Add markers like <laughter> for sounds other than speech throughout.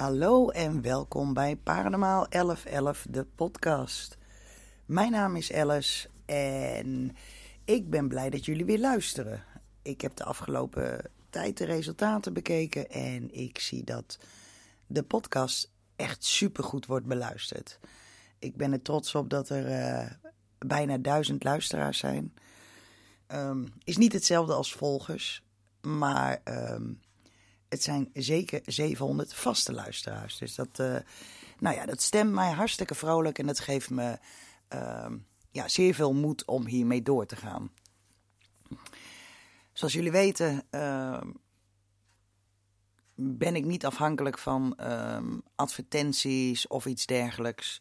Hallo en welkom bij Paranormaal 1111, de podcast. Mijn naam is Alice en ik ben blij dat jullie weer luisteren. Ik heb de afgelopen tijd de resultaten bekeken en ik zie dat de podcast echt supergoed wordt beluisterd. Ik ben er trots op dat er uh, bijna duizend luisteraars zijn. Um, is niet hetzelfde als volgers, maar um, het zijn zeker 700 vaste luisteraars. Dus dat, uh, nou ja, dat stemt mij hartstikke vrolijk en het geeft me uh, ja, zeer veel moed om hiermee door te gaan. Zoals jullie weten uh, ben ik niet afhankelijk van ehm, advertenties of iets dergelijks.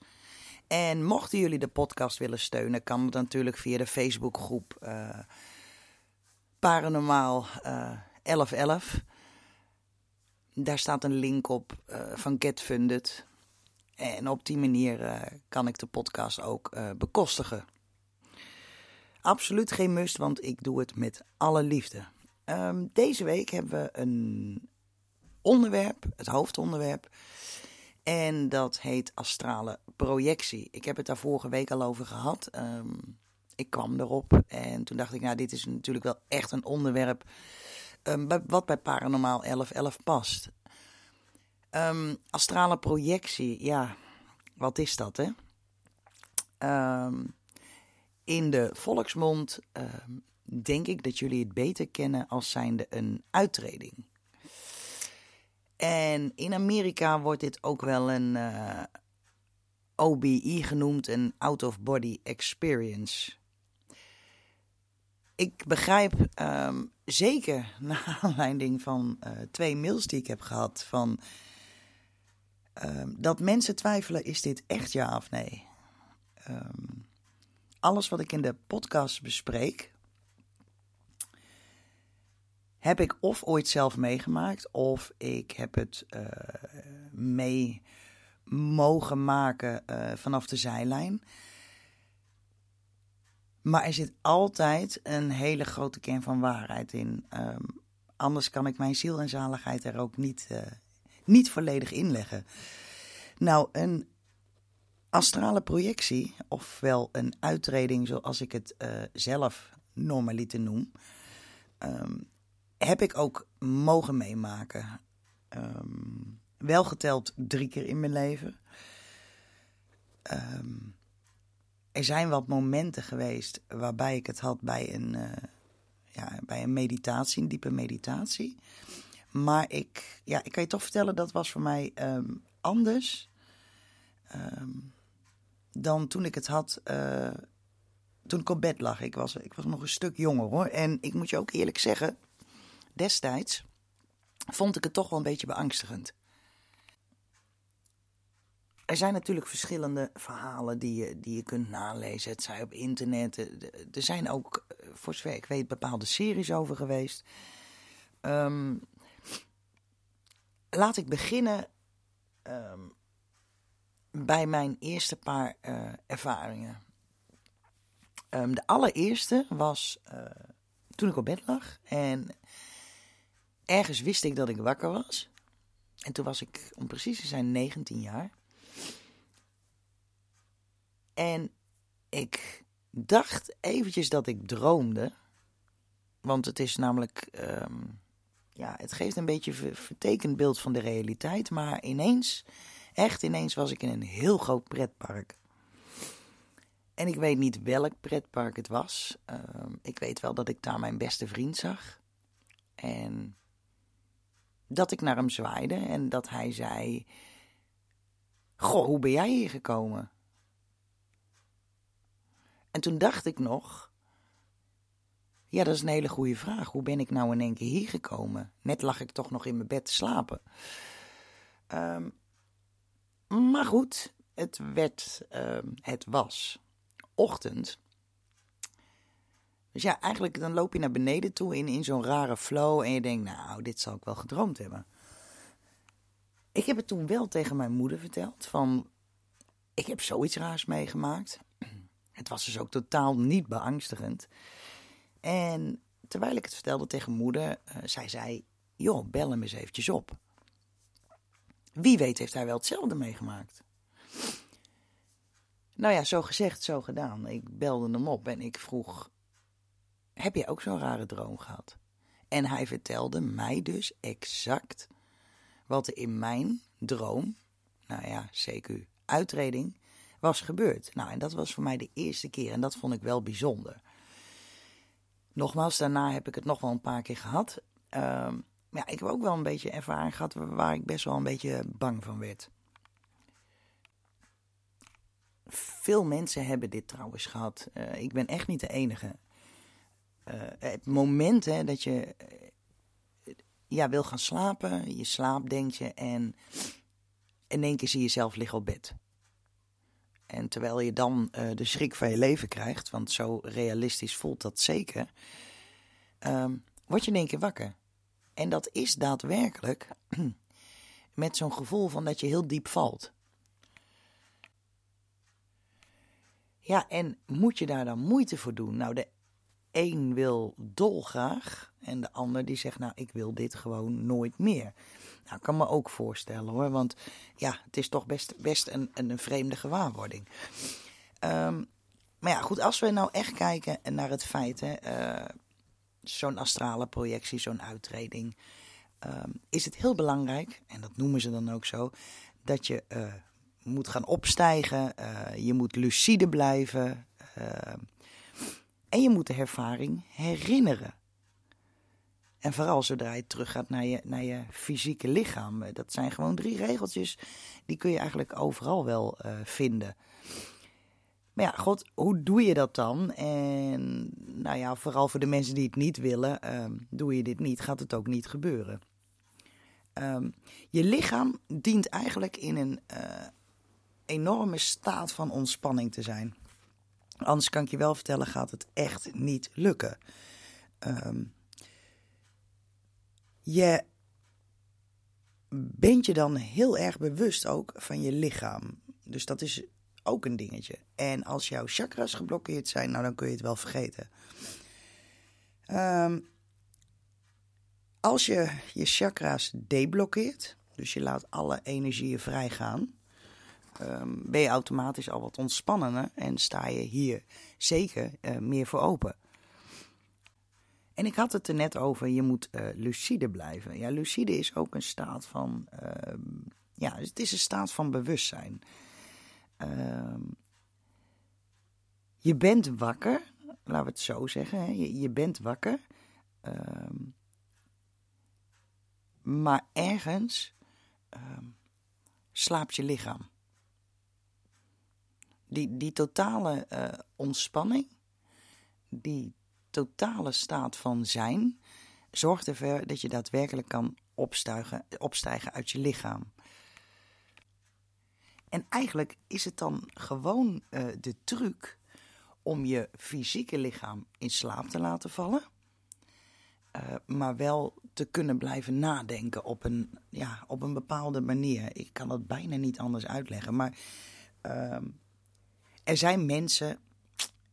En mochten jullie de podcast willen steunen, kan het natuurlijk via de Facebookgroep uh, Paranormaal 1111. Daar staat een link op uh, van GetFunded. En op die manier uh, kan ik de podcast ook uh, bekostigen. Absoluut geen must, want ik doe het met alle liefde. Um, deze week hebben we een onderwerp, het hoofdonderwerp. En dat heet astrale projectie. Ik heb het daar vorige week al over gehad. Um, ik kwam erop en toen dacht ik, nou, dit is natuurlijk wel echt een onderwerp um, wat bij Paranormaal 1111 past. Um, astrale projectie, ja, wat is dat, hè? Um, in de volksmond denk ik dat jullie het beter kennen als zijnde een uittreding. En in Amerika wordt dit ook wel een uh, OBE genoemd, een out-of-body experience. Ik begrijp zeker <laughs> naar aanleiding van uh, twee mails die ik heb gehad van um, dat mensen twijfelen: is dit echt ja of nee? Um, alles wat ik in de podcast bespreek, heb ik of ooit zelf meegemaakt, of ik heb het uh, mee mogen maken uh, vanaf de zijlijn. Maar er zit altijd een hele grote kern van waarheid in. Um, anders kan ik mijn ziel en zaligheid er ook niet, uh, niet volledig inleggen. Nou, een astrale projectie, ofwel een uitreding zoals ik het uh, zelf normaliter noem, um, heb ik ook mogen meemaken. Um, wel geteld drie keer in mijn leven. Um, er zijn wat momenten geweest waarbij ik het had bij een, uh, ja, bij een meditatie, een diepe meditatie. Maar ik, ja, ik kan je toch vertellen, dat was voor mij um, anders um, dan toen ik het had uh, toen ik op bed lag. Ik was, ik was nog een stuk jonger hoor. En ik moet je ook eerlijk zeggen, destijds vond ik het toch wel een beetje beangstigend er zijn natuurlijk verschillende verhalen die je, die je kunt nalezen. Het zij op internet. Er zijn ook, eh, voor zover ik weet, bepaalde series over geweest. Um, laat ik beginnen um, bij mijn eerste paar uh, ervaringen. Um, de allereerste was uh, toen ik op bed lag. En ergens wist ik dat ik wakker was. En toen was ik, om precies te zijn, 19 jaar. En ik dacht eventjes dat ik droomde. Want het is namelijk. Um, ja, het geeft een beetje een vertekend beeld van de realiteit. Maar ineens, echt ineens, was ik in een heel groot pretpark. En ik weet niet welk pretpark het was. Um, ik weet wel dat ik daar mijn beste vriend zag. En dat ik naar hem zwaaide en dat hij zei: Goh, hoe ben jij hier gekomen? En toen dacht ik nog, ja, dat is een hele goede vraag. Hoe ben ik nou in één keer hier gekomen? Net lag ik toch nog in mijn bed te slapen. Um, maar goed, het werd, um, het was ochtend. Dus ja, eigenlijk dan loop je naar beneden toe in, in zo'n rare flow en je denkt, nou, dit zal ik wel gedroomd hebben. Ik heb het toen wel tegen mijn moeder verteld van, ik heb zoiets raars meegemaakt. Het was dus ook totaal niet beangstigend. En terwijl ik het vertelde tegen moeder, uh, zij zei: Joh, bel hem eens eventjes op. Wie weet heeft hij wel hetzelfde meegemaakt. Nou ja, zo gezegd, zo gedaan. Ik belde hem op en ik vroeg: Heb je ook zo'n rare droom gehad? En hij vertelde mij dus exact wat er in mijn droom, nou ja, CQ, uitreding, was gebeurd. Nou, en dat was voor mij de eerste keer en dat vond ik wel bijzonder. Nogmaals, daarna heb ik het nog wel een paar keer gehad. Ehm, maar ja, ik heb ook wel een beetje ervaring gehad waar ik best wel een beetje bang van werd. Veel mensen hebben dit trouwens gehad. Uh, ik ben echt niet de enige. Uh, het moment hè, dat je uh, ja, wil gaan slapen, je slaapt, denk je, en in één keer zie je jezelf liggen op bed. En terwijl je dan de schrik van je leven krijgt, want zo realistisch voelt dat zeker, um, word je in één keer wakker. En dat is daadwerkelijk <clears throat> met zo'n gevoel van dat je heel diep valt. Ja, en moet je daar dan moeite voor doen? Nou, de een wil dolgraag en de ander die zegt, nou, ik wil dit gewoon nooit meer. Nou, ik kan me ook voorstellen hoor, want ja, het is toch best, best een, een vreemde gewaarwording. Um, maar ja, goed, als we nou echt kijken naar het feit, hè, uh, zo'n astrale projectie, zo'n uitreding, um, is het heel belangrijk, en dat noemen ze dan ook zo, dat je uh, moet gaan opstijgen, uh, je moet lucide blijven uh, en je moet de ervaring herinneren. En vooral zodra je teruggaat naar je, naar je fysieke lichaam. Dat zijn gewoon drie regeltjes, die kun je eigenlijk overal wel vinden. Maar ja, god, hoe doe je dat dan? En nou ja, vooral voor de mensen die het niet willen, um, doe je dit niet, gaat het ook niet gebeuren. Um, je lichaam dient eigenlijk in een uh, enorme staat van ontspanning te zijn. Anders kan ik je wel vertellen, gaat het echt niet lukken. Um, je bent je dan heel erg bewust ook van je lichaam. Dus dat is ook een dingetje. En als jouw chakras geblokkeerd zijn, nou dan kun je het wel vergeten. Um, als je je chakras deblokkeert, dus je laat alle energieën vrijgaan, um, ben je automatisch al wat ontspannender en sta je hier zeker uh, meer voor open. En ik had het er net over, je moet uh, lucide blijven. Ja, lucide is ook een staat van, uh, ja, het is een staat van bewustzijn. Ehm, je bent wakker, laten we het zo zeggen. Hè? Je, je, bent wakker. Ehm, maar ergens slaapt je lichaam. Die, die totale uh, ontspanning, die totale staat van zijn, zorgt ervoor dat je daadwerkelijk kan opstijgen, opstijgen uit je lichaam. En eigenlijk is het dan gewoon uh, de truc om je fysieke lichaam in slaap te laten vallen. Uh, maar wel te kunnen blijven nadenken op een, ja, op een bepaalde manier. Ik kan dat bijna niet anders uitleggen. Maar uh, er zijn mensen,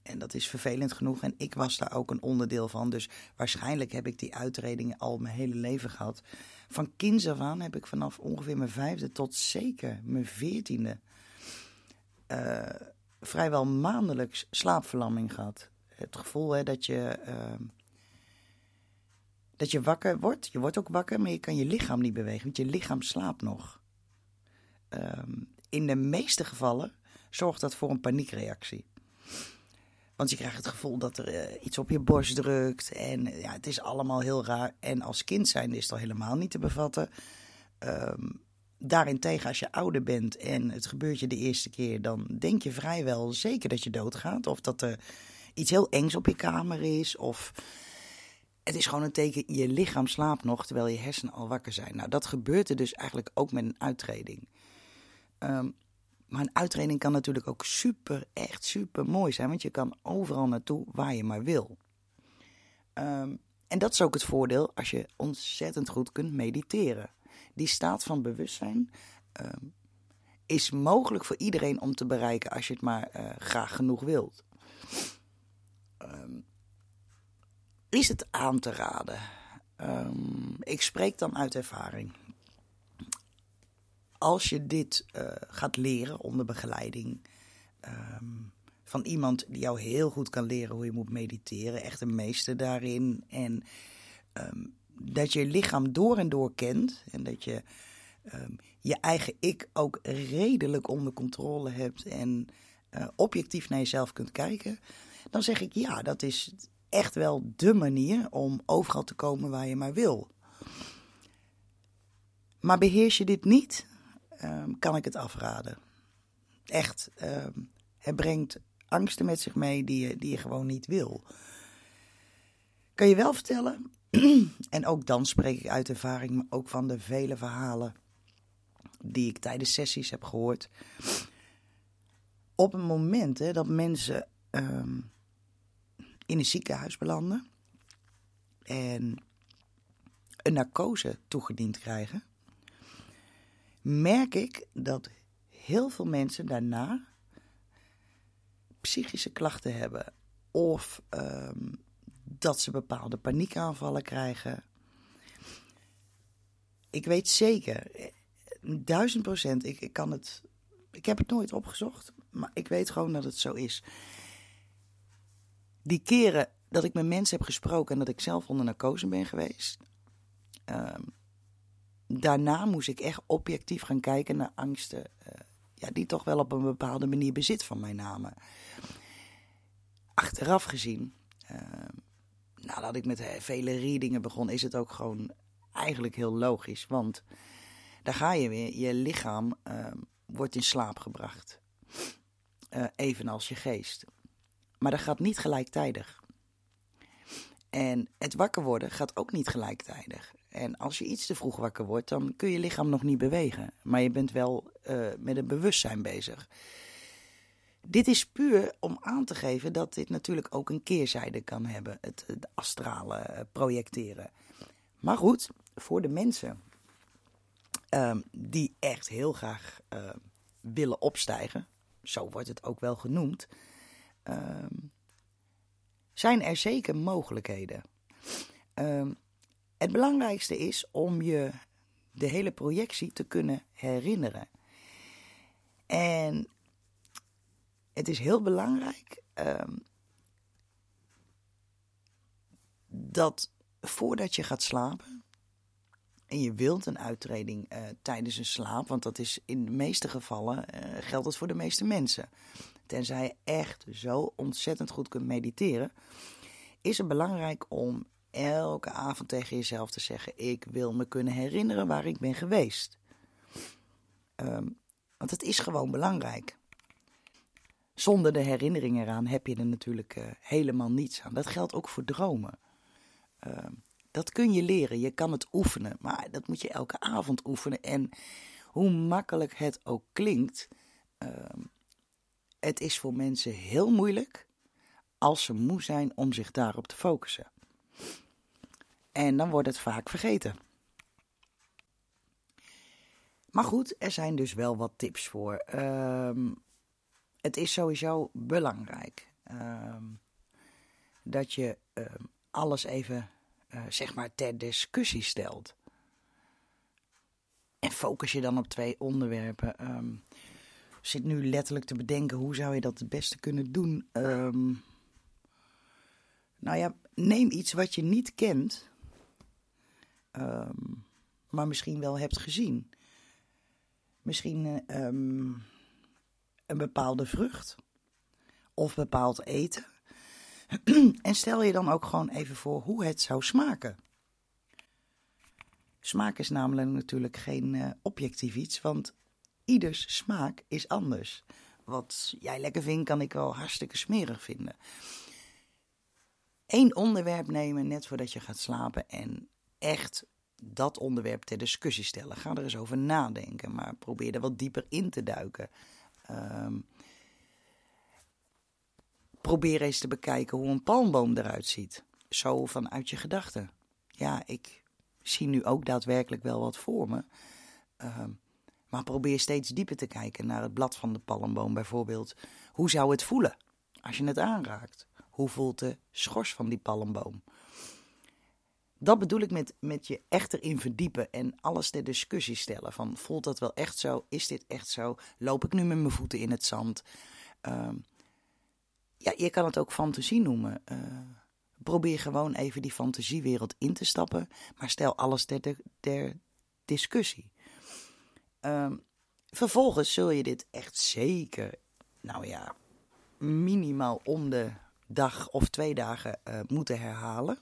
en dat is vervelend genoeg, en ik was daar ook een onderdeel van. Dus waarschijnlijk heb ik die uitredingen al mijn hele leven gehad. Van kinds af aan heb ik vanaf ongeveer mijn vijfde tot zeker mijn veertiende uh, vrijwel maandelijks slaapverlamming gehad. Het gevoel hè, dat je. Uh, dat je wakker wordt. Je wordt ook wakker, maar je kan je lichaam niet bewegen, want je lichaam slaapt nog. Um, in de meeste gevallen zorgt dat voor een paniekreactie. Want je krijgt het gevoel dat er uh, iets op je borst drukt. En ja, het is allemaal heel raar. En als kind zijn is het al helemaal niet te bevatten. Um, daarentegen, als je ouder bent en het gebeurt je de eerste keer, dan denk je vrijwel zeker dat je doodgaat. Of dat er iets heel engs op je kamer is. Of het is gewoon een teken, je lichaam slaapt nog terwijl je hersenen al wakker zijn. Nou, dat gebeurt er dus eigenlijk ook met een uittreding. Um, maar een uittreding kan natuurlijk ook super, echt super mooi zijn. Want je kan overal naartoe waar je maar wil. Um, en dat is ook het voordeel als je ontzettend goed kunt mediteren. Die staat van bewustzijn um, is mogelijk voor iedereen om te bereiken als je het maar uh, graag genoeg wilt. Um, is het aan te raden? ik spreek dan uit ervaring. Als je dit eh, gaat leren onder begeleiding ehm, van iemand die jou heel goed kan leren hoe je moet mediteren, echt een meester daarin. En ehm, dat je je lichaam door en door kent en dat je ehm, je eigen ik ook redelijk onder controle hebt en uh, objectief naar jezelf kunt kijken, dan zeg ik ja, dat is echt wel de manier om overal te komen waar je maar wil. Maar beheers je dit niet, um, kan ik het afraden. Echt, um, het brengt angsten met zich mee die je, die je gewoon niet wil. Kan je wel vertellen, <clears throat> en ook dan spreek ik uit ervaring, maar ook van de vele verhalen die ik tijdens sessies heb gehoord. Op een moment hè, dat mensen um, in een ziekenhuis belanden en een narcose toegediend krijgen, merk ik dat heel veel mensen daarna psychische klachten hebben of um, dat ze bepaalde paniekaanvallen krijgen. Ik weet zeker, duizend procent, ik, ik kan het, ik heb het nooit opgezocht, maar ik weet gewoon dat het zo is. Die keren dat ik met mensen heb gesproken en dat ik zelf onder narcose ben geweest, um, daarna moest ik echt objectief gaan kijken naar angsten. Uh, ja, die toch wel op een bepaalde manier bezit van mij namen. Achteraf gezien, uh, nadat ik met vele readingen begon, is het ook gewoon eigenlijk heel logisch. Want daar ga je weer, je lichaam wordt in slaap gebracht. Evenals je geest. Maar dat gaat niet gelijktijdig. En het wakker worden gaat ook niet gelijktijdig. En als je iets te vroeg wakker wordt, dan kun je lichaam nog niet bewegen. Maar je bent wel uh, met een bewustzijn bezig. Dit is puur om aan te geven dat dit natuurlijk ook een keerzijde kan hebben. Het, astrale eh, projecteren. Maar goed, voor de mensen um, die echt heel graag uh, willen opstijgen, zo wordt het ook wel genoemd, um, zijn er zeker mogelijkheden. Um, het belangrijkste is om je de hele projectie te kunnen herinneren. En het is heel belangrijk um, dat voordat je gaat slapen. En je wilt een uittreding uh, tijdens een slaap, want dat is in de meeste gevallen uh, geldt het voor de meeste mensen. Tenzij je echt zo ontzettend goed kunt mediteren, is het belangrijk om elke avond tegen jezelf te zeggen: Ik wil me kunnen herinneren waar ik ben geweest. Um, want het is gewoon belangrijk. Zonder de herinnering eraan heb je er natuurlijk uh, helemaal niets aan. Dat geldt ook voor dromen. Uh, dat kun je leren, je kan het oefenen, maar dat moet je elke avond oefenen. En hoe makkelijk het ook klinkt, uh, het is voor mensen heel moeilijk als ze moe zijn om zich daarop te focussen. En dan wordt het vaak vergeten. Maar goed, er zijn dus wel wat tips voor. Um, het is sowieso belangrijk um, dat je um, alles even uh, zeg maar ter discussie stelt. En focus je dan op twee onderwerpen. Um, zit nu letterlijk te bedenken hoe zou je dat het beste kunnen doen. nou ja, neem iets wat je niet kent, maar misschien wel hebt gezien. Misschien um, een bepaalde vrucht of bepaald eten. <clears throat> en stel je dan ook gewoon even voor hoe het zou smaken. Smaak is namelijk natuurlijk geen uh, objectief iets, want ieders smaak is anders. Wat jij lekker vindt, kan ik wel hartstikke smerig vinden. Eén onderwerp nemen net voordat je gaat slapen en echt dat onderwerp ter discussie stellen. Ga er eens over nadenken, maar probeer er wat dieper in te duiken. Um, probeer eens te bekijken hoe een palmboom eruit ziet. Zo vanuit je gedachten. Ja, ik zie nu ook daadwerkelijk wel wat voor me. Um, maar probeer steeds dieper te kijken naar het blad van de palmboom bijvoorbeeld. Hoe zou het voelen als je het aanraakt? Hoe voelt de schors van die palmboom? Dat bedoel ik met, met je echt erin verdiepen en alles ter discussie stellen. Van, voelt dat wel echt zo? Is dit echt zo? Loop ik nu met mijn voeten in het zand? Ehm, ja, je kan het ook fantasie noemen. Uh, probeer gewoon even die fantasiewereld in te stappen, maar stel alles ter, ter discussie. Um, vervolgens zul je dit echt zeker, nou ja, minimaal om de dag of twee dagen uh, moeten herhalen.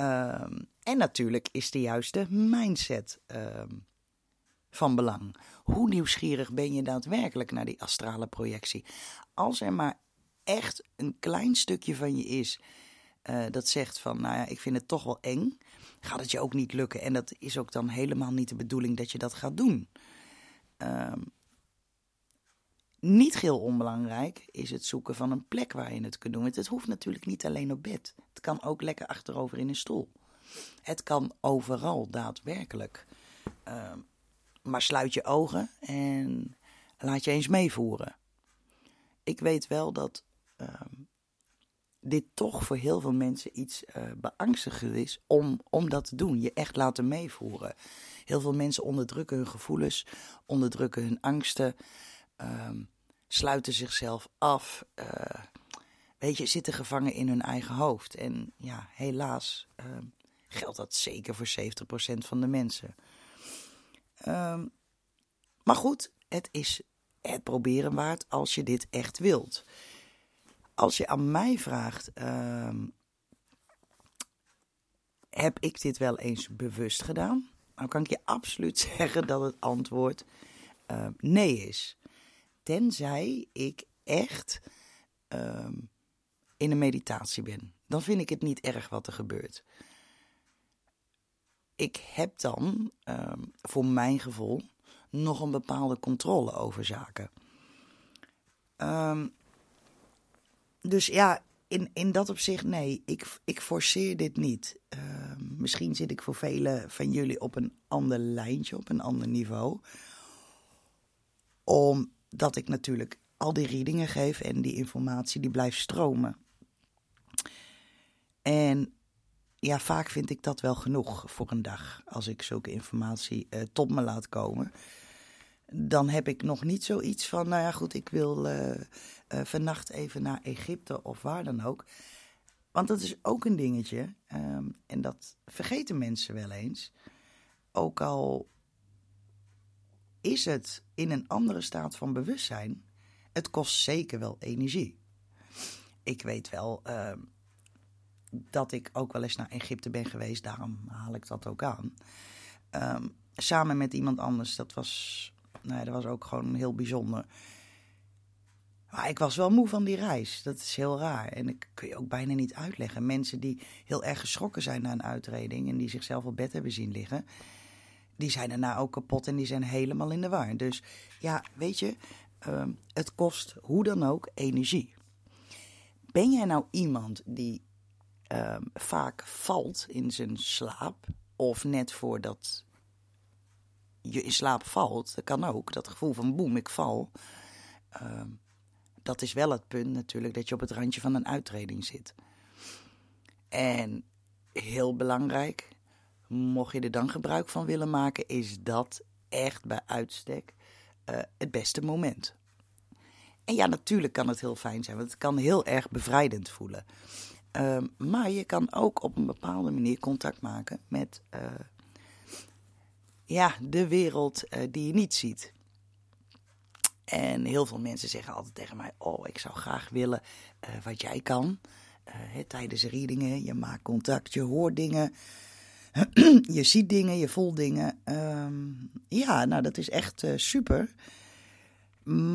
Um, en natuurlijk is de juiste mindset um, van belang. Hoe nieuwsgierig ben je daadwerkelijk naar die astrale projectie? Als er maar echt een klein stukje van je is uh, dat zegt van, nou ja, ik vind het toch wel eng, gaat het je ook niet lukken. En dat is ook dan helemaal niet de bedoeling dat je dat gaat doen. Um, niet heel onbelangrijk is het zoeken van een plek waar je het kunt doen. Het hoeft natuurlijk niet alleen op bed. Het kan ook lekker achterover in een stoel. Het kan overal daadwerkelijk. Uh, maar sluit je ogen en laat je eens meevoeren. Ik weet wel dat uh, dit toch voor heel veel mensen iets uh, beangstigend is om, om dat te doen. Je echt laten meevoeren. Heel veel mensen onderdrukken hun gevoelens, onderdrukken hun angsten. Ehm, sluiten zichzelf af. Uh, weet je, zitten gevangen in hun eigen hoofd. En ja, helaas uh, geldt dat zeker voor 70% van de mensen. Um, maar goed, het is het proberen waard als je dit echt wilt. Als je aan mij vraagt, um, heb ik dit wel eens bewust gedaan? Dan kan ik je absoluut <laughs> zeggen dat het antwoord uh, nee is. Tenzij ik echt um, in een meditatie ben. Dan vind ik het niet erg wat er gebeurt. Ik heb dan, um, voor mijn gevoel, nog een bepaalde controle over zaken. Um, dus ja, in, in dat opzicht, nee, ik, ik forceer dit niet. Misschien zit ik voor velen van jullie op een ander lijntje, op een ander niveau. Om dat ik natuurlijk al die readingen geef en die informatie die blijft stromen. En ja, vaak vind ik dat wel genoeg voor een dag. Als ik zulke informatie uh, tot me laat komen. Dan heb ik nog niet zoiets van, nou ja goed, ik wil uh, uh, vannacht even naar Egypte of waar dan ook. Want dat is ook een dingetje. Um, en dat vergeten mensen wel eens. Ook al is het in een andere staat van bewustzijn. Het kost zeker wel energie. Ik weet wel uh, dat ik ook wel eens naar Egypte ben geweest, daarom haal ik dat ook aan. Um, samen met iemand anders, dat was, nou ja, dat was ook gewoon heel bijzonder. Maar ik was wel moe van die reis. Dat is heel raar. En dat kun je ook bijna niet uitleggen. Mensen die heel erg geschrokken zijn na een uitreding en die zichzelf op bed hebben zien liggen die zijn daarna ook kapot en die zijn helemaal in de war. Dus ja, weet je, uh, het kost hoe dan ook energie. Ben jij nou iemand die uh, vaak valt in zijn slaap, of net voordat je in slaap valt, dat kan ook, dat gevoel van boem, ik val. Uh, dat is wel het punt natuurlijk dat je op het randje van een uittreding zit. En heel belangrijk, mocht je er dan gebruik van willen maken, is dat echt bij uitstek uh, het beste moment. En ja, natuurlijk kan het heel fijn zijn, want het kan heel erg bevrijdend voelen. Uh, maar je kan ook op een bepaalde manier contact maken met uh, ja, de wereld uh, die je niet ziet. En heel veel mensen zeggen altijd tegen mij: Oh, ik zou graag willen wat jij kan. tijdens readingen, je maakt contact, je hoort dingen. <clears throat> je ziet dingen, je voelt dingen. Um, ja, nou dat is echt uh, super.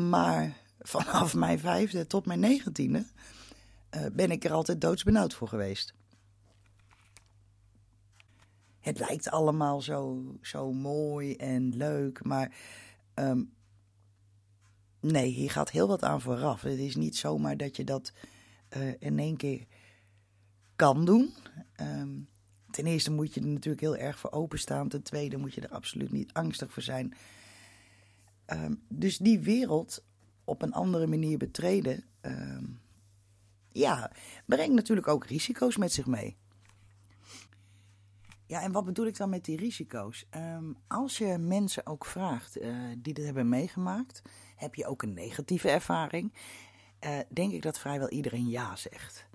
Maar vanaf mijn vijfde tot mijn negentiende uh, ben ik er altijd doodsbenauwd voor geweest. Het lijkt allemaal zo, zo mooi en leuk, maar um, nee, hier gaat heel wat aan vooraf. Het is niet zomaar dat je dat uh, in één keer kan doen. Um, ten eerste moet je er natuurlijk heel erg voor openstaan. Ten tweede moet je er absoluut niet angstig voor zijn. Um, dus die wereld op een andere manier betreden, um, ja, brengt natuurlijk ook risico's met zich mee. Ja, en wat bedoel ik dan met die risico's? Ehm, als je mensen ook vraagt uh, die dit hebben meegemaakt, heb je ook een negatieve ervaring? Uh, denk ik dat vrijwel iedereen ja zegt.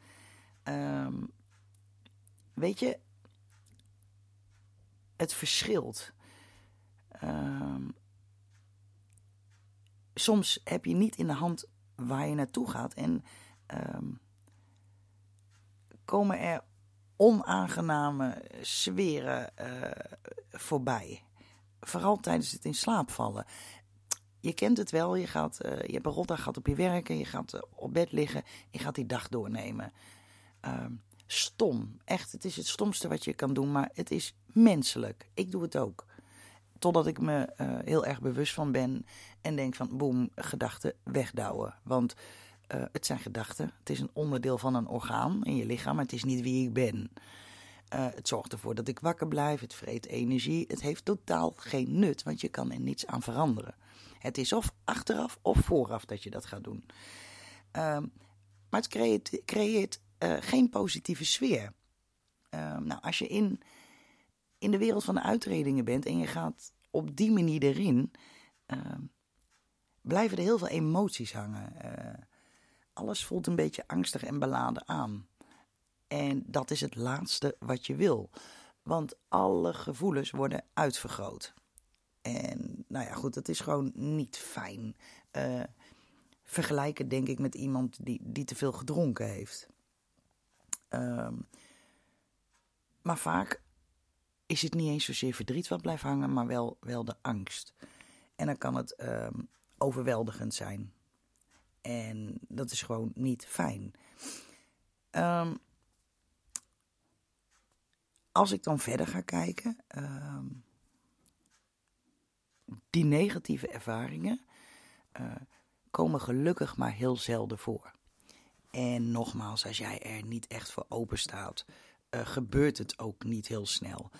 Weet je, het verschilt. Um, soms heb je niet in de hand waar je naartoe gaat en komen er onaangename sferen uh, voorbij. Vooral tijdens het in slaap vallen. Je kent het wel, je, gaat, uh, je hebt een rotdag gehad op je werk en je gaat uh, op bed liggen. Je gaat die dag doornemen. Ehm, stom, echt, het is het stomste wat je kan doen, maar het is menselijk. Ik doe het ook. Totdat ik me heel erg bewust van ben en denk van boem, gedachten wegdouwen. Want uh, het zijn gedachten. Het is een onderdeel van een orgaan in je lichaam, maar het is niet wie ik ben. Uh, het zorgt ervoor dat ik wakker blijf, het vreet energie. Het heeft totaal geen nut, want je kan er niets aan veranderen. Het is of achteraf of vooraf dat je dat gaat doen. Uh, maar het creëert, creëert uh, geen positieve sfeer. Ehm, nou, als je in, in de wereld van de uitredingen bent en je gaat op die manier erin, ehm, blijven er heel veel emoties hangen alles voelt een beetje angstig en beladen aan. En dat is het laatste wat je wil. Want alle gevoelens worden uitvergroot. En nou ja, goed, dat is gewoon niet fijn. Uh, vergelijken denk ik met iemand die, die te veel gedronken heeft. Um, maar vaak is het niet eens zozeer verdriet wat blijft hangen, maar wel, wel de angst. En dan kan het um, overweldigend zijn. En dat is gewoon niet fijn. Um, als ik dan verder ga kijken, um, die negatieve ervaringen uh, komen gelukkig maar heel zelden voor. En nogmaals, als jij er niet echt voor open staat, uh, gebeurt het ook niet heel snel.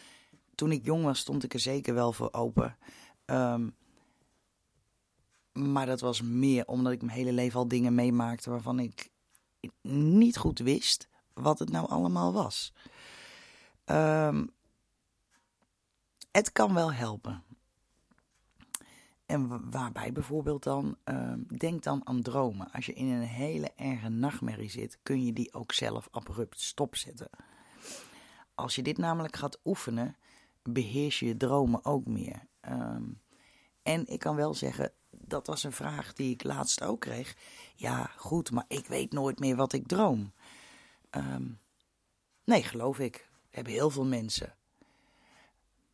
Toen ik jong was, stond ik er zeker wel voor open. Um, maar dat was meer omdat ik mijn hele leven al dingen meemaakte waarvan ik niet goed wist wat het nou allemaal was. Um, het kan wel helpen. En waarbij bijvoorbeeld dan, um, denk dan aan dromen. Als je in een hele erge nachtmerrie zit, kun je die ook zelf abrupt stopzetten. Als je dit namelijk gaat oefenen, beheers je je dromen ook meer. Um, en ik kan wel zeggen, dat was een vraag die ik laatst ook kreeg. Ja, goed, maar ik weet nooit meer wat ik droom. Um, nee, geloof ik. Hebben heel veel mensen.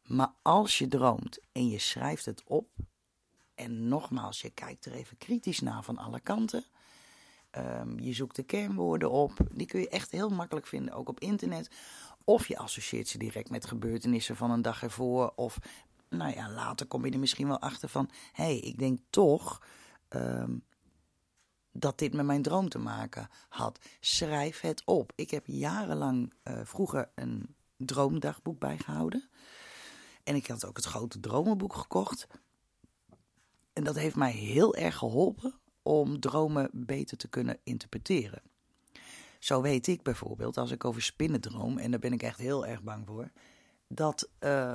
Maar als je droomt en je schrijft het op, en nogmaals, je kijkt er even kritisch naar van alle kanten. Um, je zoekt de kernwoorden op. Die kun je echt heel makkelijk vinden, ook op internet. Of je associeert ze direct met gebeurtenissen van een dag ervoor. Of nou ja, later kom je er misschien wel achter van: hé, hey, ik denk toch um, dat dit met mijn droom te maken had. Schrijf het op. Ik heb jarenlang uh, vroeger een droomdagboek bijgehouden. En ik had ook het grote dromenboek gekocht. En dat heeft mij heel erg geholpen om dromen beter te kunnen interpreteren. Zo weet ik bijvoorbeeld, als ik over spinnen droom, en daar ben ik echt heel erg bang voor, dat uh,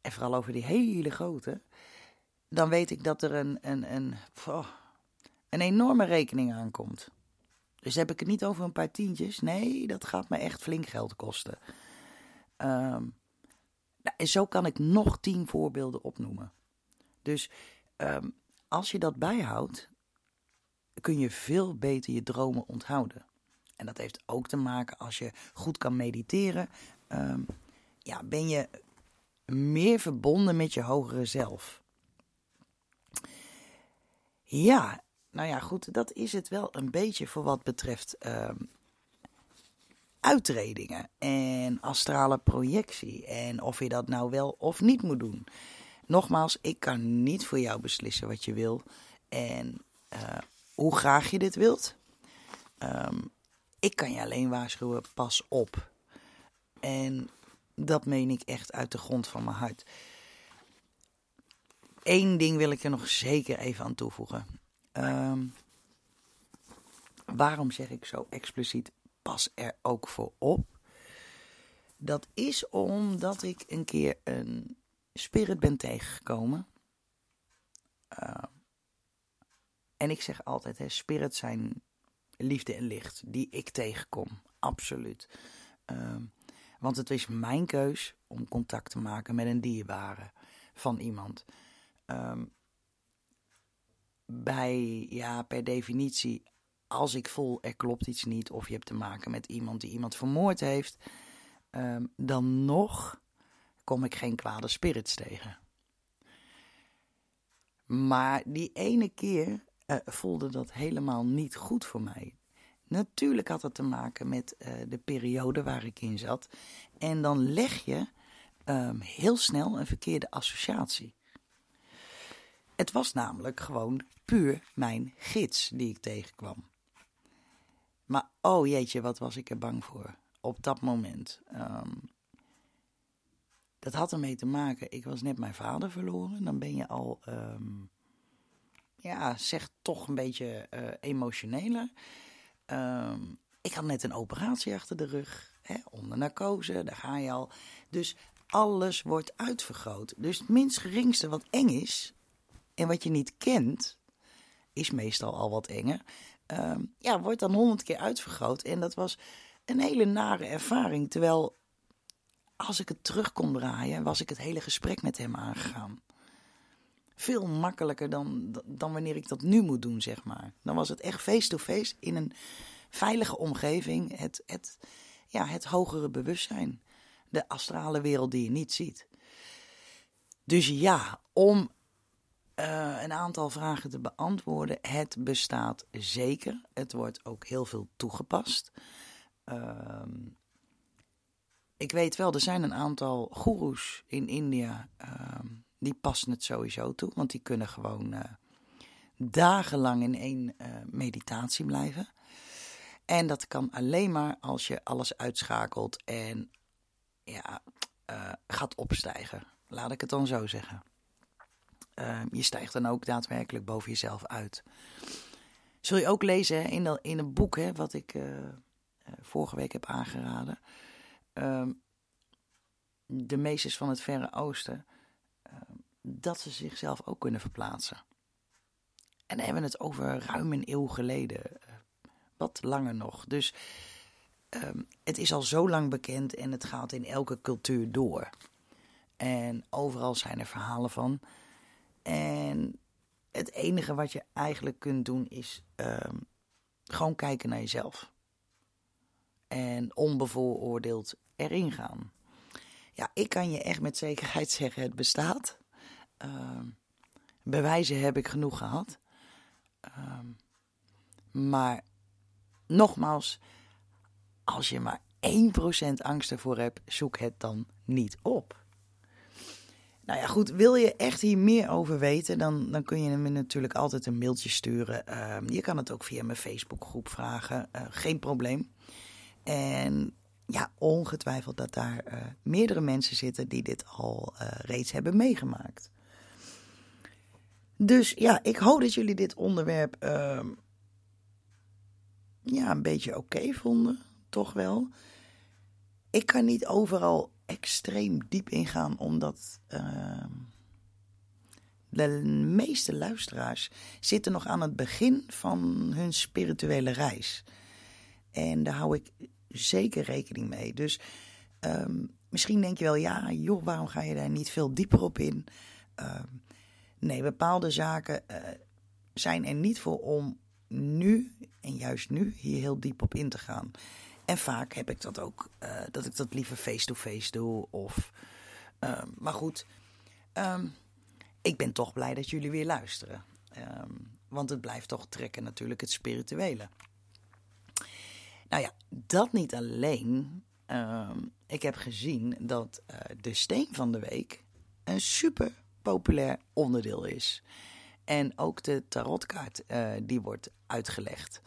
en vooral over die hele grote, dan weet ik dat er een, een, een, oh, een enorme rekening aankomt. Dus heb ik het niet over een paar tientjes. Nee, dat gaat me echt flink geld kosten. Um, en zo kan ik nog tien voorbeelden opnoemen. Dus um, als je dat bijhoudt, kun je veel beter je dromen onthouden. En dat heeft ook te maken als je goed kan mediteren. Um, ja, ben je meer verbonden met je hogere zelf. Ja, nou ja, goed, dat is het wel een beetje voor wat betreft uh, uitredingen en astrale projectie. En of je dat nou wel of niet moet doen. Nogmaals, ik kan niet voor jou beslissen wat je wil en uh, hoe graag je dit wilt. Um, ik kan je alleen waarschuwen, pas op. En dat meen ik echt uit de grond van mijn hart. Eén ding wil ik er nog zeker even aan toevoegen. Um, waarom zeg ik zo expliciet: pas er ook voor op? Dat is omdat ik een keer een spirit ben tegengekomen. Uh, en ik zeg altijd, hè, spirits zijn liefde en licht die ik tegenkom. Absoluut. Uh, want het is mijn keus om contact te maken met een dierbare van iemand. Um, bij, ja, per definitie, als ik voel er klopt iets niet of je hebt te maken met iemand die iemand vermoord heeft, um, dan nog kom ik geen kwade spirits tegen. Maar die ene keer uh, voelde dat helemaal niet goed voor mij. Natuurlijk had het te maken met uh, de periode waar ik in zat. En dan leg je um, heel snel een verkeerde associatie. Het was namelijk gewoon puur mijn gids die ik tegenkwam. Maar oh jeetje, wat was ik er bang voor op dat moment. Um, dat had ermee te maken, ik was net mijn vader verloren. Dan ben je al, um, ja, zeg toch een beetje uh, emotioneler. Um, ik had net een operatie achter de rug, hè, onder narcose, daar ga je al. Dus alles wordt uitvergroot. Dus het minst geringste wat eng is, en wat je niet kent, is meestal al wat enger. Um, ja, wordt dan honderd keer uitvergroot. En dat was een hele nare ervaring. Terwijl, als ik het terug kon draaien, was ik het hele gesprek met hem aangegaan. Veel makkelijker dan, dan wanneer ik dat nu moet doen, zeg maar. Dan was het echt face-to-face in een veilige omgeving. Het, het, ja, het hogere bewustzijn. De astrale wereld die je niet ziet. Dus ja, om uh, een aantal vragen te beantwoorden. Het bestaat zeker. Het wordt ook heel veel toegepast. Uh, ik weet wel, er zijn een aantal goeroes in India. Uh, die passen het sowieso toe. Want die kunnen gewoon uh, dagenlang in één uh, meditatie blijven. En dat kan alleen maar als je alles uitschakelt en ja, gaat opstijgen. Laat ik het dan zo zeggen. Uh, je stijgt dan ook daadwerkelijk boven jezelf uit. Zul je ook lezen in, in een boek hè, wat ik vorige week heb aangeraden. Uh, de meesters van het Verre Oosten. Ehm, dat ze zichzelf ook kunnen verplaatsen. En dan hebben we het over ruim een eeuw geleden. Eh, wat langer nog. Dus ehm, het is al zo lang bekend en het gaat in elke cultuur door. En overal zijn er verhalen van. En het enige wat je eigenlijk kunt doen is gewoon kijken naar jezelf. En onbevooroordeeld erin gaan. Ja, ik kan je echt met zekerheid <laughs> zeggen: het bestaat. Um, bewijzen heb ik genoeg gehad. Um, maar nogmaals, als je maar 1% angst ervoor hebt, zoek het dan niet op. Nou ja, goed. Wil je echt hier meer over weten, dan, dan kun je me natuurlijk altijd een mailtje sturen. Uh, je kan het ook via mijn Facebookgroep vragen. Uh, geen probleem. En ja, ongetwijfeld dat daar uh, meerdere mensen zitten die dit al eh, reeds hebben meegemaakt. Dus ja, ik hoop dat jullie dit onderwerp ehm, ja, een beetje oké vonden. Toch wel. Ik kan niet overal extreem diep ingaan, omdat uh, de meeste luisteraars zitten nog aan het begin van hun spirituele reis. En daar hou ik zeker rekening mee. Dus um, misschien denk je wel, ja, joh, waarom ga je daar niet veel dieper op in? Uh, nee, bepaalde zaken uh, zijn er niet voor om nu en juist nu hier heel diep op in te gaan. En vaak heb ik dat ook, uh, dat ik dat liever face-to-face doe. Of, uh, maar goed, ik ben toch blij dat jullie weer luisteren. Want het blijft toch trekken natuurlijk het spirituele. Nou ja, dat niet alleen. Um, ik heb gezien dat uh, de steen van de week een super populair onderdeel is. En ook de tarotkaart uh, die wordt uitgelegd.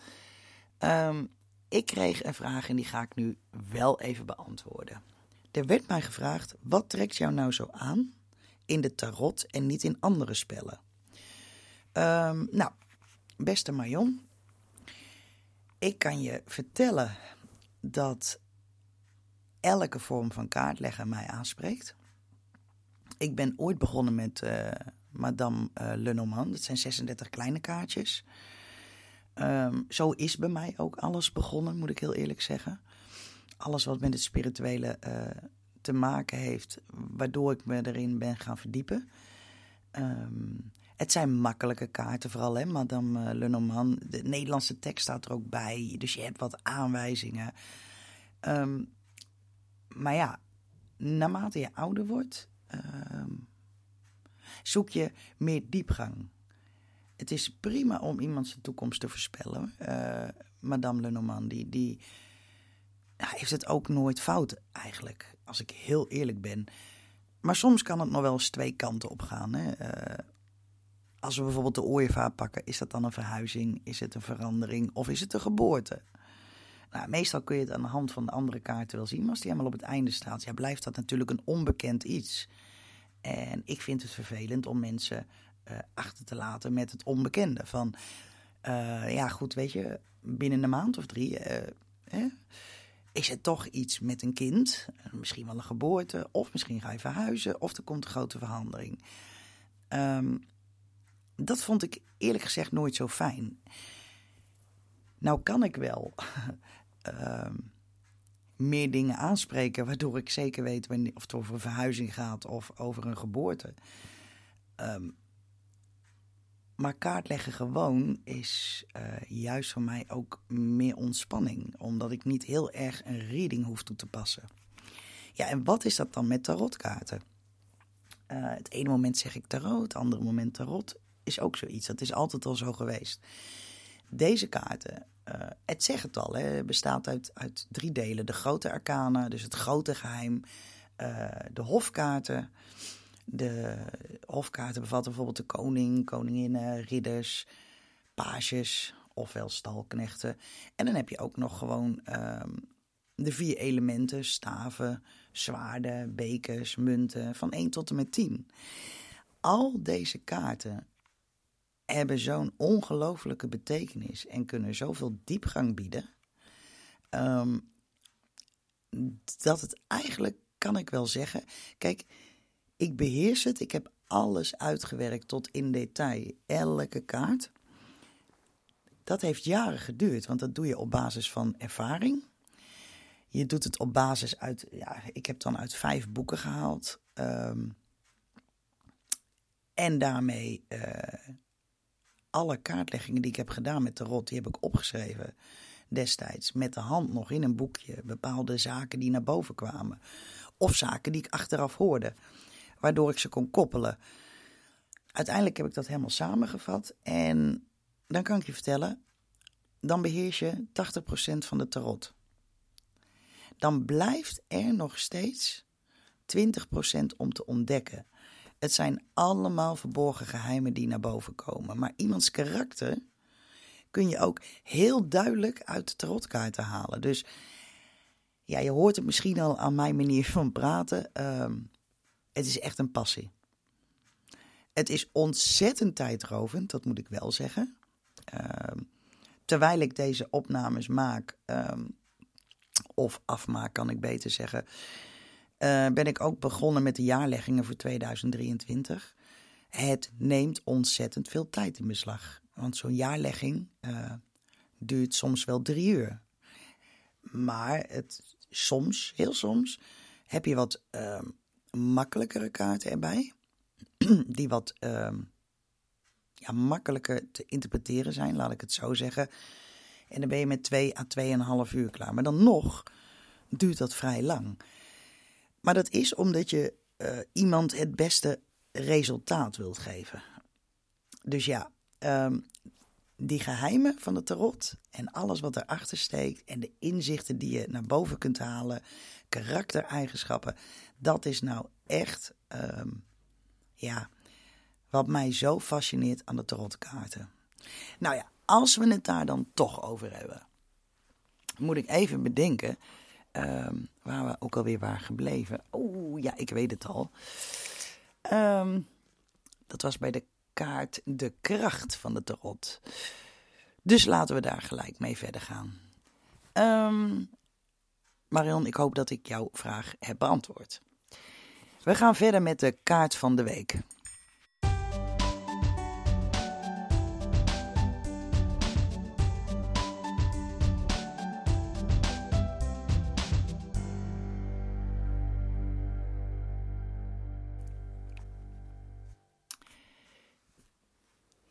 Um, ik kreeg een vraag en die ga ik nu wel even beantwoorden. Er werd mij gevraagd: wat trekt jou nou zo aan in de tarot en niet in andere spellen? Um, nou, beste Marion, ik kan je vertellen dat elke vorm van kaartleggen mij aanspreekt. Ik ben ooit begonnen met uh, Madame uh, Lenormand. Dat zijn 36 kleine kaartjes. Um, zo is bij mij ook alles begonnen, moet ik heel eerlijk zeggen. Alles wat met het spirituele uh, te maken heeft, waardoor ik me erin ben gaan verdiepen. Um, het zijn makkelijke kaarten vooral, hè, Madame Lenormand. De Nederlandse tekst staat er ook bij, dus je hebt wat aanwijzingen. Um, maar ja, naarmate je ouder wordt, zoek je meer diepgang. Het is prima om iemand zijn toekomst te voorspellen. Uh, Madame Lenormand, die, die heeft het ook nooit fout eigenlijk, als ik heel eerlijk ben. Maar soms kan het nog wel eens twee kanten op gaan. Hè? Uh, als we bijvoorbeeld de ooievaar pakken, is dat dan een verhuizing? Is het een verandering? Of is het een geboorte? Nou, meestal kun je het aan de hand van de andere kaarten wel zien. Maar als die helemaal op het einde staat, ja, blijft dat natuurlijk een onbekend iets. En ik vind het vervelend om mensen uh, achter te laten met het onbekende. Van, uh, ja goed, weet je, binnen een maand of drie uh, is het toch iets met een kind. Misschien wel een geboorte, of misschien ga je verhuizen, of er komt een grote verandering. Um, dat vond ik eerlijk gezegd nooit zo fijn. Nou kan ik wel uh, <laughs> meer dingen aanspreken, waardoor ik zeker weet of het over een verhuizing gaat of over een geboorte. Um, maar kaartleggen gewoon is uh, juist voor mij ook meer ontspanning, omdat ik niet heel erg een reading hoef toe te passen. Ja, en wat is dat dan met tarotkaarten? Uh, het ene moment zeg ik tarot, het andere moment tarot is ook zoiets. Dat is altijd al zo geweest. Deze kaarten, uh, het zegt het al, hè, bestaat uit, uit drie delen. De grote arcana, dus het grote geheim. Uh, de hofkaarten. De hofkaarten bevatten bijvoorbeeld de koning, koninginnen, ridders, pages, ofwel stalknechten. En dan heb je ook nog gewoon um, de vier elementen: staven, zwaarden, bekers, munten, van 1 tot en met 10. Al deze kaarten hebben zo'n ongelooflijke betekenis en kunnen zoveel diepgang bieden. Um, dat het eigenlijk, kan ik wel zeggen. Kijk, ik beheers het. Ik heb alles uitgewerkt tot in detail. Elke kaart. Dat heeft jaren geduurd, want dat doe je op basis van ervaring. Je doet het op basis uit, ja, ik heb dan uit vijf boeken gehaald. Um, en daarmee uh, alle kaartleggingen die ik heb gedaan met de rot, die heb ik opgeschreven destijds. Met de hand nog in een boekje. Bepaalde zaken die naar boven kwamen. Of zaken die ik achteraf hoorde. Waardoor ik ze kon koppelen. Uiteindelijk heb ik dat helemaal samengevat. En dan kan ik je vertellen. Dan beheers je 80% van de tarot. Dan blijft er nog steeds 20% om te ontdekken. Het zijn allemaal verborgen geheimen die naar boven komen. Maar iemands karakter kun je ook heel duidelijk uit de tarotkaarten halen. Dus ja, je hoort het misschien al aan mijn manier van praten. Uh, het is echt een passie. Het is ontzettend tijdrovend, dat moet ik wel zeggen. Uh, terwijl ik deze opnames maak, uh, of afmaak kan ik beter zeggen, uh, ben ik ook begonnen met de jaarleggingen voor 2023. Het neemt ontzettend veel tijd in beslag. Want zo'n jaarlegging uh, duurt soms wel drie uur. Maar het, soms, heel soms, heb je wat uh, makkelijkere kaarten erbij. <clears throat> Die wat ja, makkelijker te interpreteren zijn, laat ik het zo zeggen. En dan ben je met twee à tweeënhalf uur klaar. Maar dan nog duurt dat vrij lang. Maar dat is omdat je uh, iemand het beste resultaat wilt geven. Dus ja, um, die geheimen van de tarot en alles wat erachter steekt en de inzichten die je naar boven kunt halen, karaktereigenschappen, dat is nou echt, um, ja, wat mij zo fascineert aan de tarotkaarten. Nou ja, als we het daar dan toch over hebben, moet ik even bedenken Um, waar we ook alweer waren gebleven. Oeh, ja, ik weet het al. Um, dat was bij de kaart de kracht van de tarot. Dus laten we daar gelijk mee verder gaan. Um, Marion, ik hoop dat ik jouw vraag heb beantwoord. We gaan verder met de kaart van de week.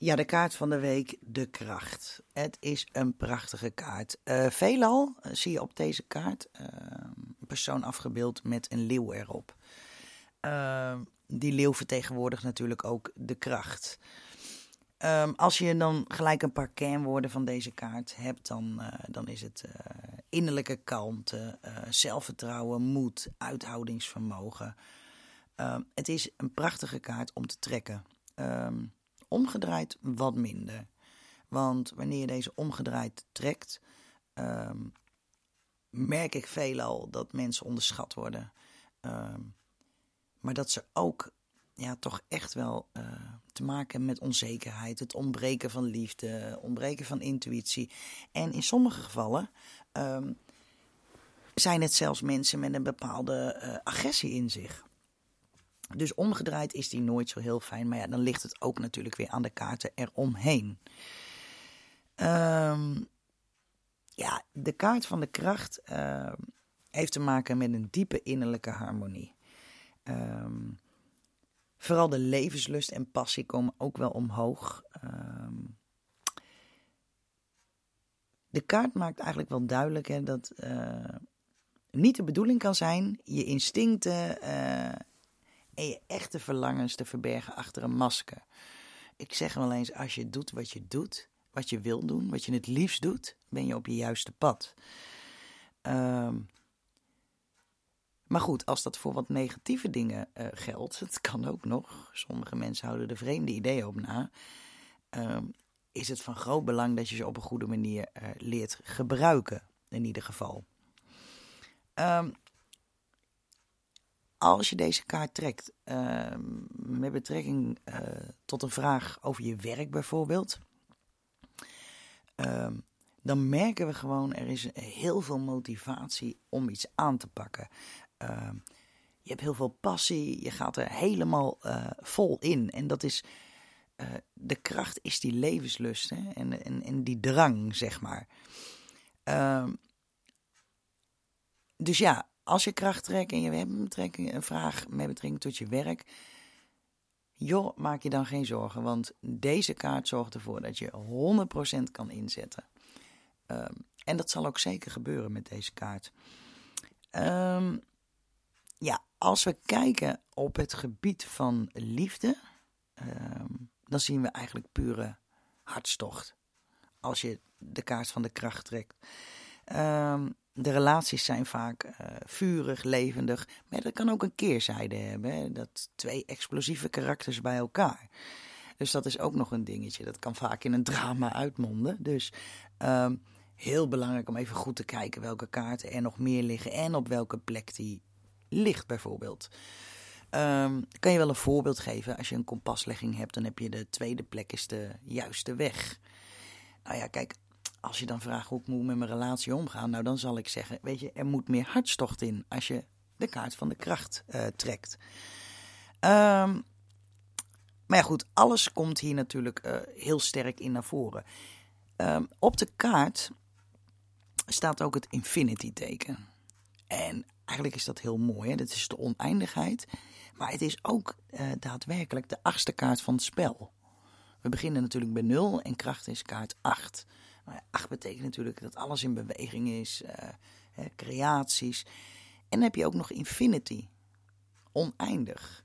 Ja, de kaart van de week, de kracht. Het is een prachtige kaart. Uh, veelal uh, zie je op deze kaart uh, een persoon afgebeeld met een leeuw erop. die leeuw vertegenwoordigt natuurlijk ook de kracht. Um, als je dan gelijk een paar kernwoorden van deze kaart hebt, dan, dan is het innerlijke kalmte, zelfvertrouwen, moed, uithoudingsvermogen. Ehm, het is een prachtige kaart om te trekken. Um, Omgedraaid wat minder. Want wanneer je deze omgedraaid trekt, ehm, merk ik veelal dat mensen onderschat worden. Ehm, maar dat ze ook ja, toch echt wel uh, te maken met onzekerheid. Het ontbreken van liefde, ontbreken van intuïtie. En in sommige gevallen ehm, zijn het zelfs mensen met een bepaalde uh, agressie in zich. Dus omgedraaid is die nooit zo heel fijn. Maar ja, dan ligt het ook natuurlijk weer aan de kaarten eromheen. Um, ja, de kaart van de kracht uh, heeft te maken met een diepe innerlijke harmonie. Um, vooral de levenslust en passie komen ook wel omhoog. De kaart maakt eigenlijk wel duidelijk hè, dat uh, niet de bedoeling kan zijn je instincten uh, en je echte verlangens te verbergen achter een masker. Ik zeg wel eens, als je doet wat je doet, wat je wil doen, wat je het liefst doet, ben je op je juiste pad. Um, maar goed, als dat voor wat negatieve dingen uh, geldt, <laughs> het kan ook nog, sommige mensen houden er vreemde ideeën op na, um, is het van groot belang dat je ze op een goede manier uh, leert gebruiken, in ieder geval. Um, als je deze kaart trekt uh, met betrekking uh, tot een vraag over je werk bijvoorbeeld, uh, dan merken we gewoon er is heel veel motivatie om iets aan te pakken. Ehm, je hebt heel veel passie, je gaat er helemaal uh, vol in. En dat is, eh, de kracht is die levenslust hè? En, en, en die drang, zeg maar. Ehm, dus ja, als je kracht trekt en je hebt een, vraag met betrekking tot je werk, joh, maak je dan geen zorgen, want deze kaart zorgt ervoor dat je 100% kan inzetten. Um, en dat zal ook zeker gebeuren met deze kaart. Um, ja, als we kijken op het gebied van liefde, um, dan zien we eigenlijk pure hartstocht. Als je de kaart van de kracht trekt. Um, de relaties zijn vaak uh, vurig, levendig. Maar dat kan ook een keerzijde hebben. Hè? Dat twee explosieve karakters bij elkaar. Dus dat is ook nog een dingetje. Dat kan vaak in een drama uitmonden. Dus um, heel belangrijk om even goed te kijken welke kaarten er nog meer liggen. En op welke plek die ligt bijvoorbeeld. Um, kan je wel een voorbeeld geven? Als je een kompaslegging hebt, dan heb je de tweede plek is de juiste weg. Nou ja, kijk, als je dan vraagt hoe ik moet met mijn relatie omgaan, nou dan zal ik zeggen, weet je, er moet meer hartstocht in als je de kaart van de kracht uh, trekt. Um, maar ja, goed, alles komt hier natuurlijk uh, heel sterk in naar voren. Um, op de kaart staat ook het infinity teken. En eigenlijk is dat heel mooi. Hè? Dat is de oneindigheid. Maar het is ook uh, daadwerkelijk de achtste kaart van het spel. We beginnen natuurlijk bij 0 en kracht is kaart 8. Maar acht betekent natuurlijk dat alles in beweging is, hè, creaties. En dan heb je ook nog infinity, oneindig.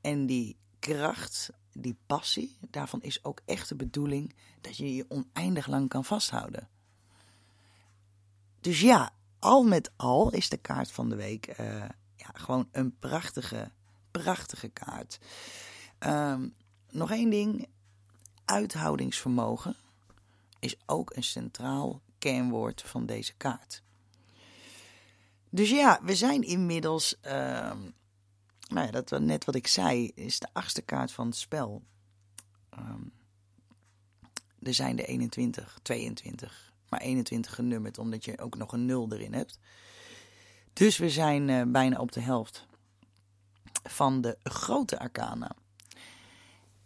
En die kracht, die passie, daarvan is ook echt de bedoeling dat je je oneindig lang kan vasthouden. Dus ja, al met al is de kaart van de week uh, ja, gewoon een prachtige, prachtige kaart. Um, nog één ding, uithoudingsvermogen is ook een centraal kernwoord van deze kaart. Dus ja, we zijn inmiddels, uh, nou ja, dat net wat ik zei, is de achtste kaart van het spel. Um, er zijn er 21, 22, maar 21 genummerd, omdat je ook nog een nul erin hebt. Dus we zijn uh, bijna op de helft van de grote arcana.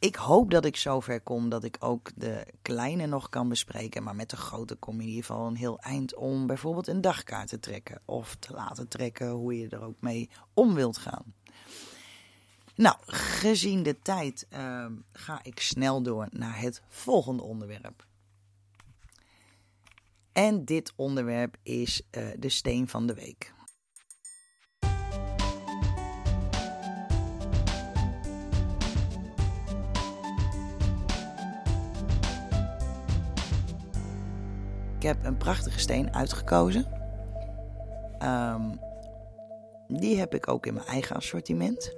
Ik hoop dat ik zover kom dat ik ook de kleine nog kan bespreken. Maar met de grote kom je in ieder geval een heel eind om bijvoorbeeld een dagkaart te trekken. Of te laten trekken hoe je er ook mee om wilt gaan. Nou, gezien de tijd uh, ga ik snel door naar het volgende onderwerp. En dit onderwerp is uh, de steen van de week. Ik heb een prachtige steen uitgekozen. Um, die heb ik ook in mijn eigen assortiment.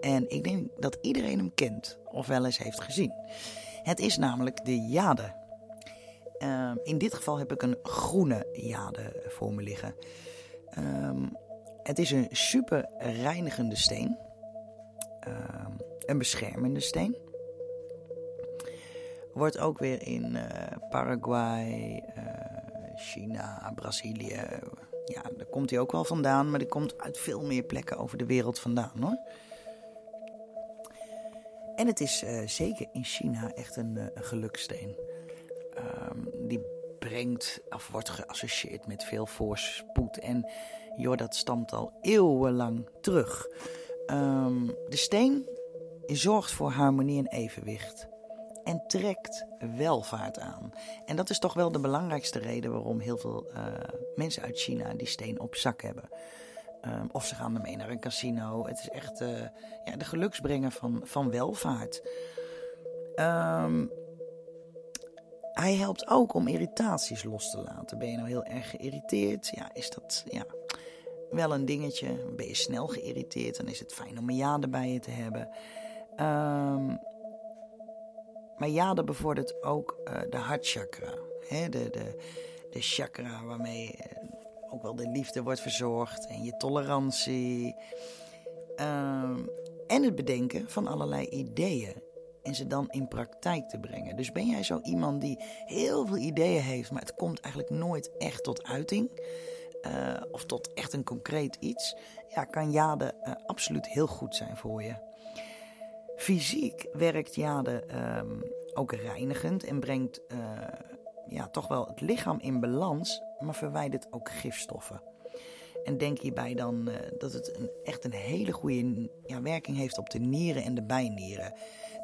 En ik denk dat iedereen hem kent of wel eens heeft gezien. Het is namelijk de jade. Um, in dit geval heb ik een groene jade voor me liggen. Um, het is een super reinigende steen. een beschermende steen. Wordt ook weer in uh, Paraguay, uh, China, Brazilië. Ja, daar komt hij ook wel vandaan, maar die komt uit veel meer plekken over de wereld vandaan hoor. En het is uh, zeker in China echt een, een gelukssteen. Um, die brengt, of wordt geassocieerd met veel voorspoed. En joh, dat stamt al eeuwenlang terug. Um, de steen zorgt voor harmonie en evenwicht en trekt welvaart aan. En dat is toch wel de belangrijkste reden waarom heel veel uh, mensen uit China die steen op zak hebben. Um, of ze gaan ermee naar een casino. Het is echt uh, ja, de geluksbrenger van, van welvaart. Um, hij helpt ook om irritaties los te laten. Ben je nou heel erg geïrriteerd? Ja, is dat ja, wel een dingetje? Ben je snel geïrriteerd? Dan is het fijn om een ja bij je te hebben. Um, maar jade bevordert ook uh, de hartchakra. Hè? De, de, de chakra waarmee uh, ook wel de liefde wordt verzorgd en je tolerantie. Uh, en het bedenken van allerlei ideeën en ze dan in praktijk te brengen. Dus ben jij zo iemand die heel veel ideeën heeft, maar het komt eigenlijk nooit echt tot uiting? Uh, of tot echt een concreet iets? Ja, kan jade absoluut heel goed zijn voor je. Fysiek werkt jade um, ook reinigend en brengt uh, ja, toch wel het lichaam in balans, maar verwijdert ook gifstoffen. En denk hierbij dan uh, dat het een, echt een hele goede ja, werking heeft op de nieren en de bijnieren.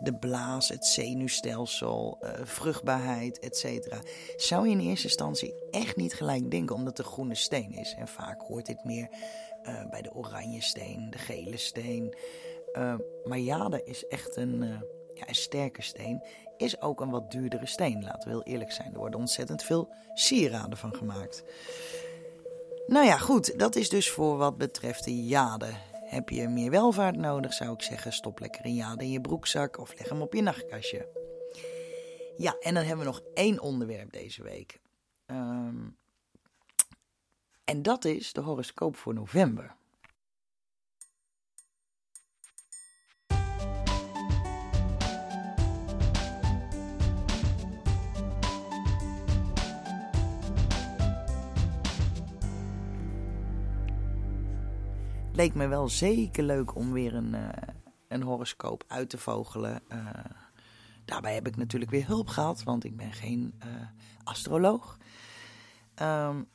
De blaas, het zenuwstelsel, uh, vruchtbaarheid, etc. Zou je in eerste instantie echt niet gelijk denken omdat een groene steen is. En vaak hoort dit meer bij de oranje steen, de gele steen. Uh, maar jade is echt een, uh, ja, een sterke steen. Is ook een wat duurdere steen, laten we heel eerlijk zijn. Er worden ontzettend veel sieraden van gemaakt. Nou ja, goed. Dat is dus voor wat betreft de jade. Heb je meer welvaart nodig, zou ik zeggen, stop lekker een jade in je broekzak of leg hem op je nachtkastje. Ja, en dan hebben we nog één onderwerp deze week. Um, en dat is de horoscoop voor november. Leek me wel zeker leuk om weer een, uh, een horoscoop uit te vogelen. Uh, daarbij heb ik natuurlijk weer hulp gehad, want ik ben geen uh, astroloog. Um,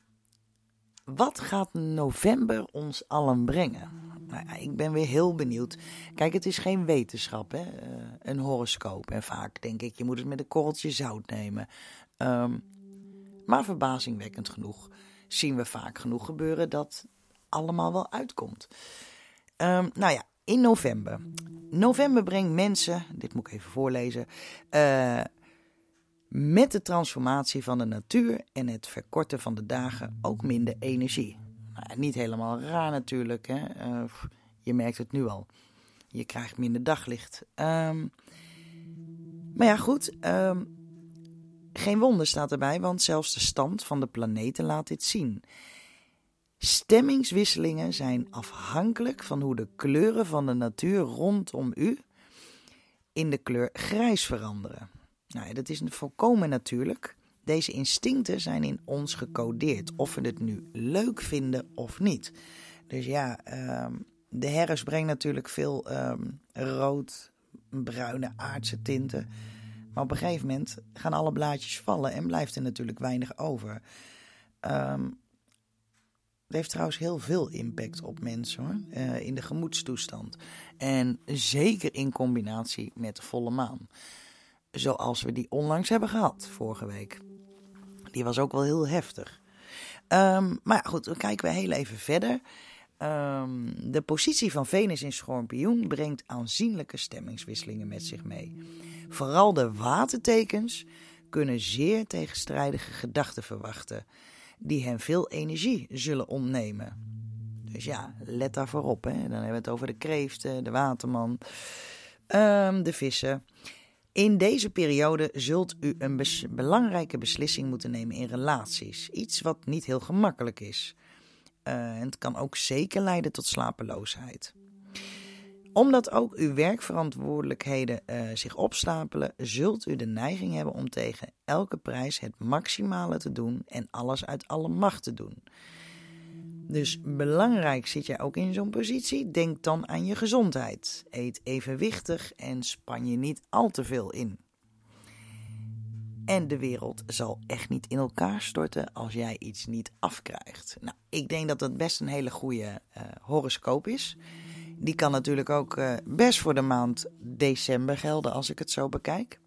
wat gaat november ons allen brengen? Nou, ik ben weer heel benieuwd. Kijk, het is geen wetenschap, hè? een horoscoop. En vaak denk ik, je moet het met een korreltje zout nemen. Um, maar verbazingwekkend genoeg zien we vaak genoeg gebeuren dat allemaal wel uitkomt. Um, nou ja, in november. November brengt mensen, dit moet ik even voorlezen, uh, met de transformatie van de natuur en het verkorten van de dagen ook minder energie. Nou, niet helemaal raar natuurlijk, hè? Uh, je merkt het nu al. Je krijgt minder daglicht. Um, maar ja, goed. Um, geen wonder staat erbij, want zelfs de stand van de planeten laat dit zien. Stemmingswisselingen zijn afhankelijk van hoe de kleuren van de natuur rondom u in de kleur grijs veranderen. Nou, dat is volkomen natuurlijk. Deze instincten zijn in ons gecodeerd, of we het nu leuk vinden of niet. Dus ja, ehm, de herfst brengt natuurlijk veel ehm, rood, bruine, aardse tinten. Maar op een gegeven moment gaan alle blaadjes vallen en blijft er natuurlijk weinig over. Um, het heeft trouwens heel veel impact op mensen hoor, uh, in de gemoedstoestand. En zeker in combinatie met de volle maan. Zoals we die onlangs hebben gehad, vorige week. Die was ook wel heel heftig. Um, maar goed, dan kijken we heel even verder. Um, de positie van Venus in Schorpioen brengt aanzienlijke stemmingswisselingen met zich mee. Vooral de watertekens kunnen zeer tegenstrijdige gedachten verwachten, die hen veel energie zullen ontnemen. Dus ja, let daarvoor op. Hè. Dan hebben we het over de kreeften, de waterman, um, de vissen. In deze periode zult u een belangrijke beslissing moeten nemen in relaties. Iets wat niet heel gemakkelijk is. Uh, het kan ook zeker leiden tot slapeloosheid. Omdat ook uw werkverantwoordelijkheden uh, zich opstapelen, zult u de neiging hebben om tegen elke prijs het maximale te doen en alles uit alle macht te doen. Dus belangrijk zit jij ook in zo'n positie. Denk dan aan je gezondheid. Eet evenwichtig en span je niet al te veel in. En de wereld zal echt niet in elkaar storten als jij iets niet afkrijgt. Nou, ik denk dat dat best een hele goede uh, horoscoop is. Die kan natuurlijk ook uh, best voor de maand december gelden als ik het zo bekijk.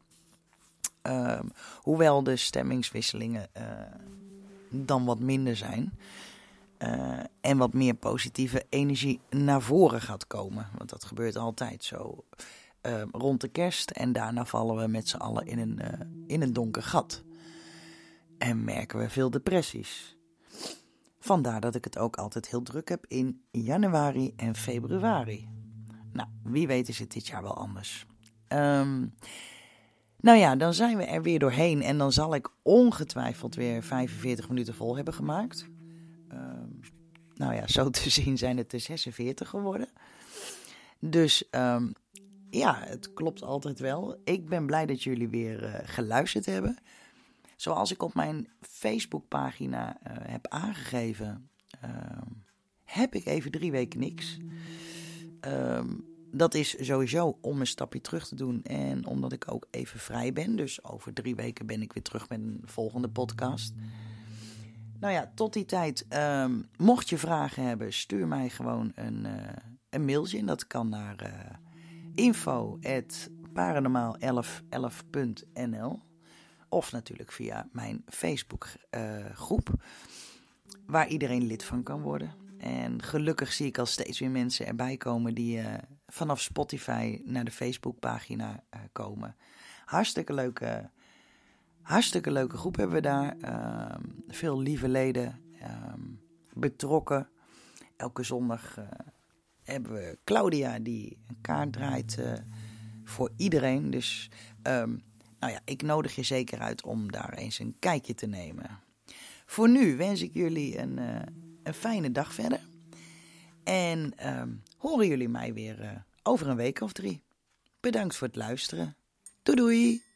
Uh, hoewel de stemmingswisselingen uh, dan wat minder zijn. Uh, en wat meer positieve energie naar voren gaat komen. Want dat gebeurt altijd zo uh, rond de kerst. En daarna vallen we met z'n allen in een, in een donker gat. En merken we veel depressies. Vandaar dat ik het ook altijd heel druk heb in januari en februari. Nou, wie weet is het dit jaar wel anders. Um, nou ja, dan zijn we er weer doorheen. En dan zal ik ongetwijfeld weer 45 minuten vol hebben gemaakt. Um, nou ja, zo te zien zijn het er 46 geworden. Dus um, ja, het klopt altijd wel. Ik ben blij dat jullie weer uh, geluisterd hebben. Zoals ik op mijn Facebookpagina uh, heb aangegeven, uh, heb ik even drie weken niks. Um, dat is sowieso om een stapje terug te doen en omdat ik ook even vrij ben. Dus over drie weken ben ik weer terug met een volgende podcast. Nou ja, tot die tijd, um, mocht je vragen hebben, stuur mij gewoon een, uh, een mailtje. En dat kan naar uh, info paranormaal1111.nl of natuurlijk via mijn Facebook uh, groep, waar iedereen lid van kan worden. En gelukkig zie ik al steeds weer mensen erbij komen die uh, vanaf Spotify naar de Facebookpagina uh, komen. Hartstikke leuke, hartstikke leuke groep hebben we daar. Uh, veel lieve leden, um, betrokken. Elke zondag hebben we Claudia die een kaart draait voor iedereen. Dus um, nou ja, ik nodig je zeker uit om daar eens een kijkje te nemen. Voor nu wens ik jullie een, uh, een fijne dag verder. En um, horen jullie mij weer uh, over een week of drie. Bedankt voor het luisteren. Doei doei!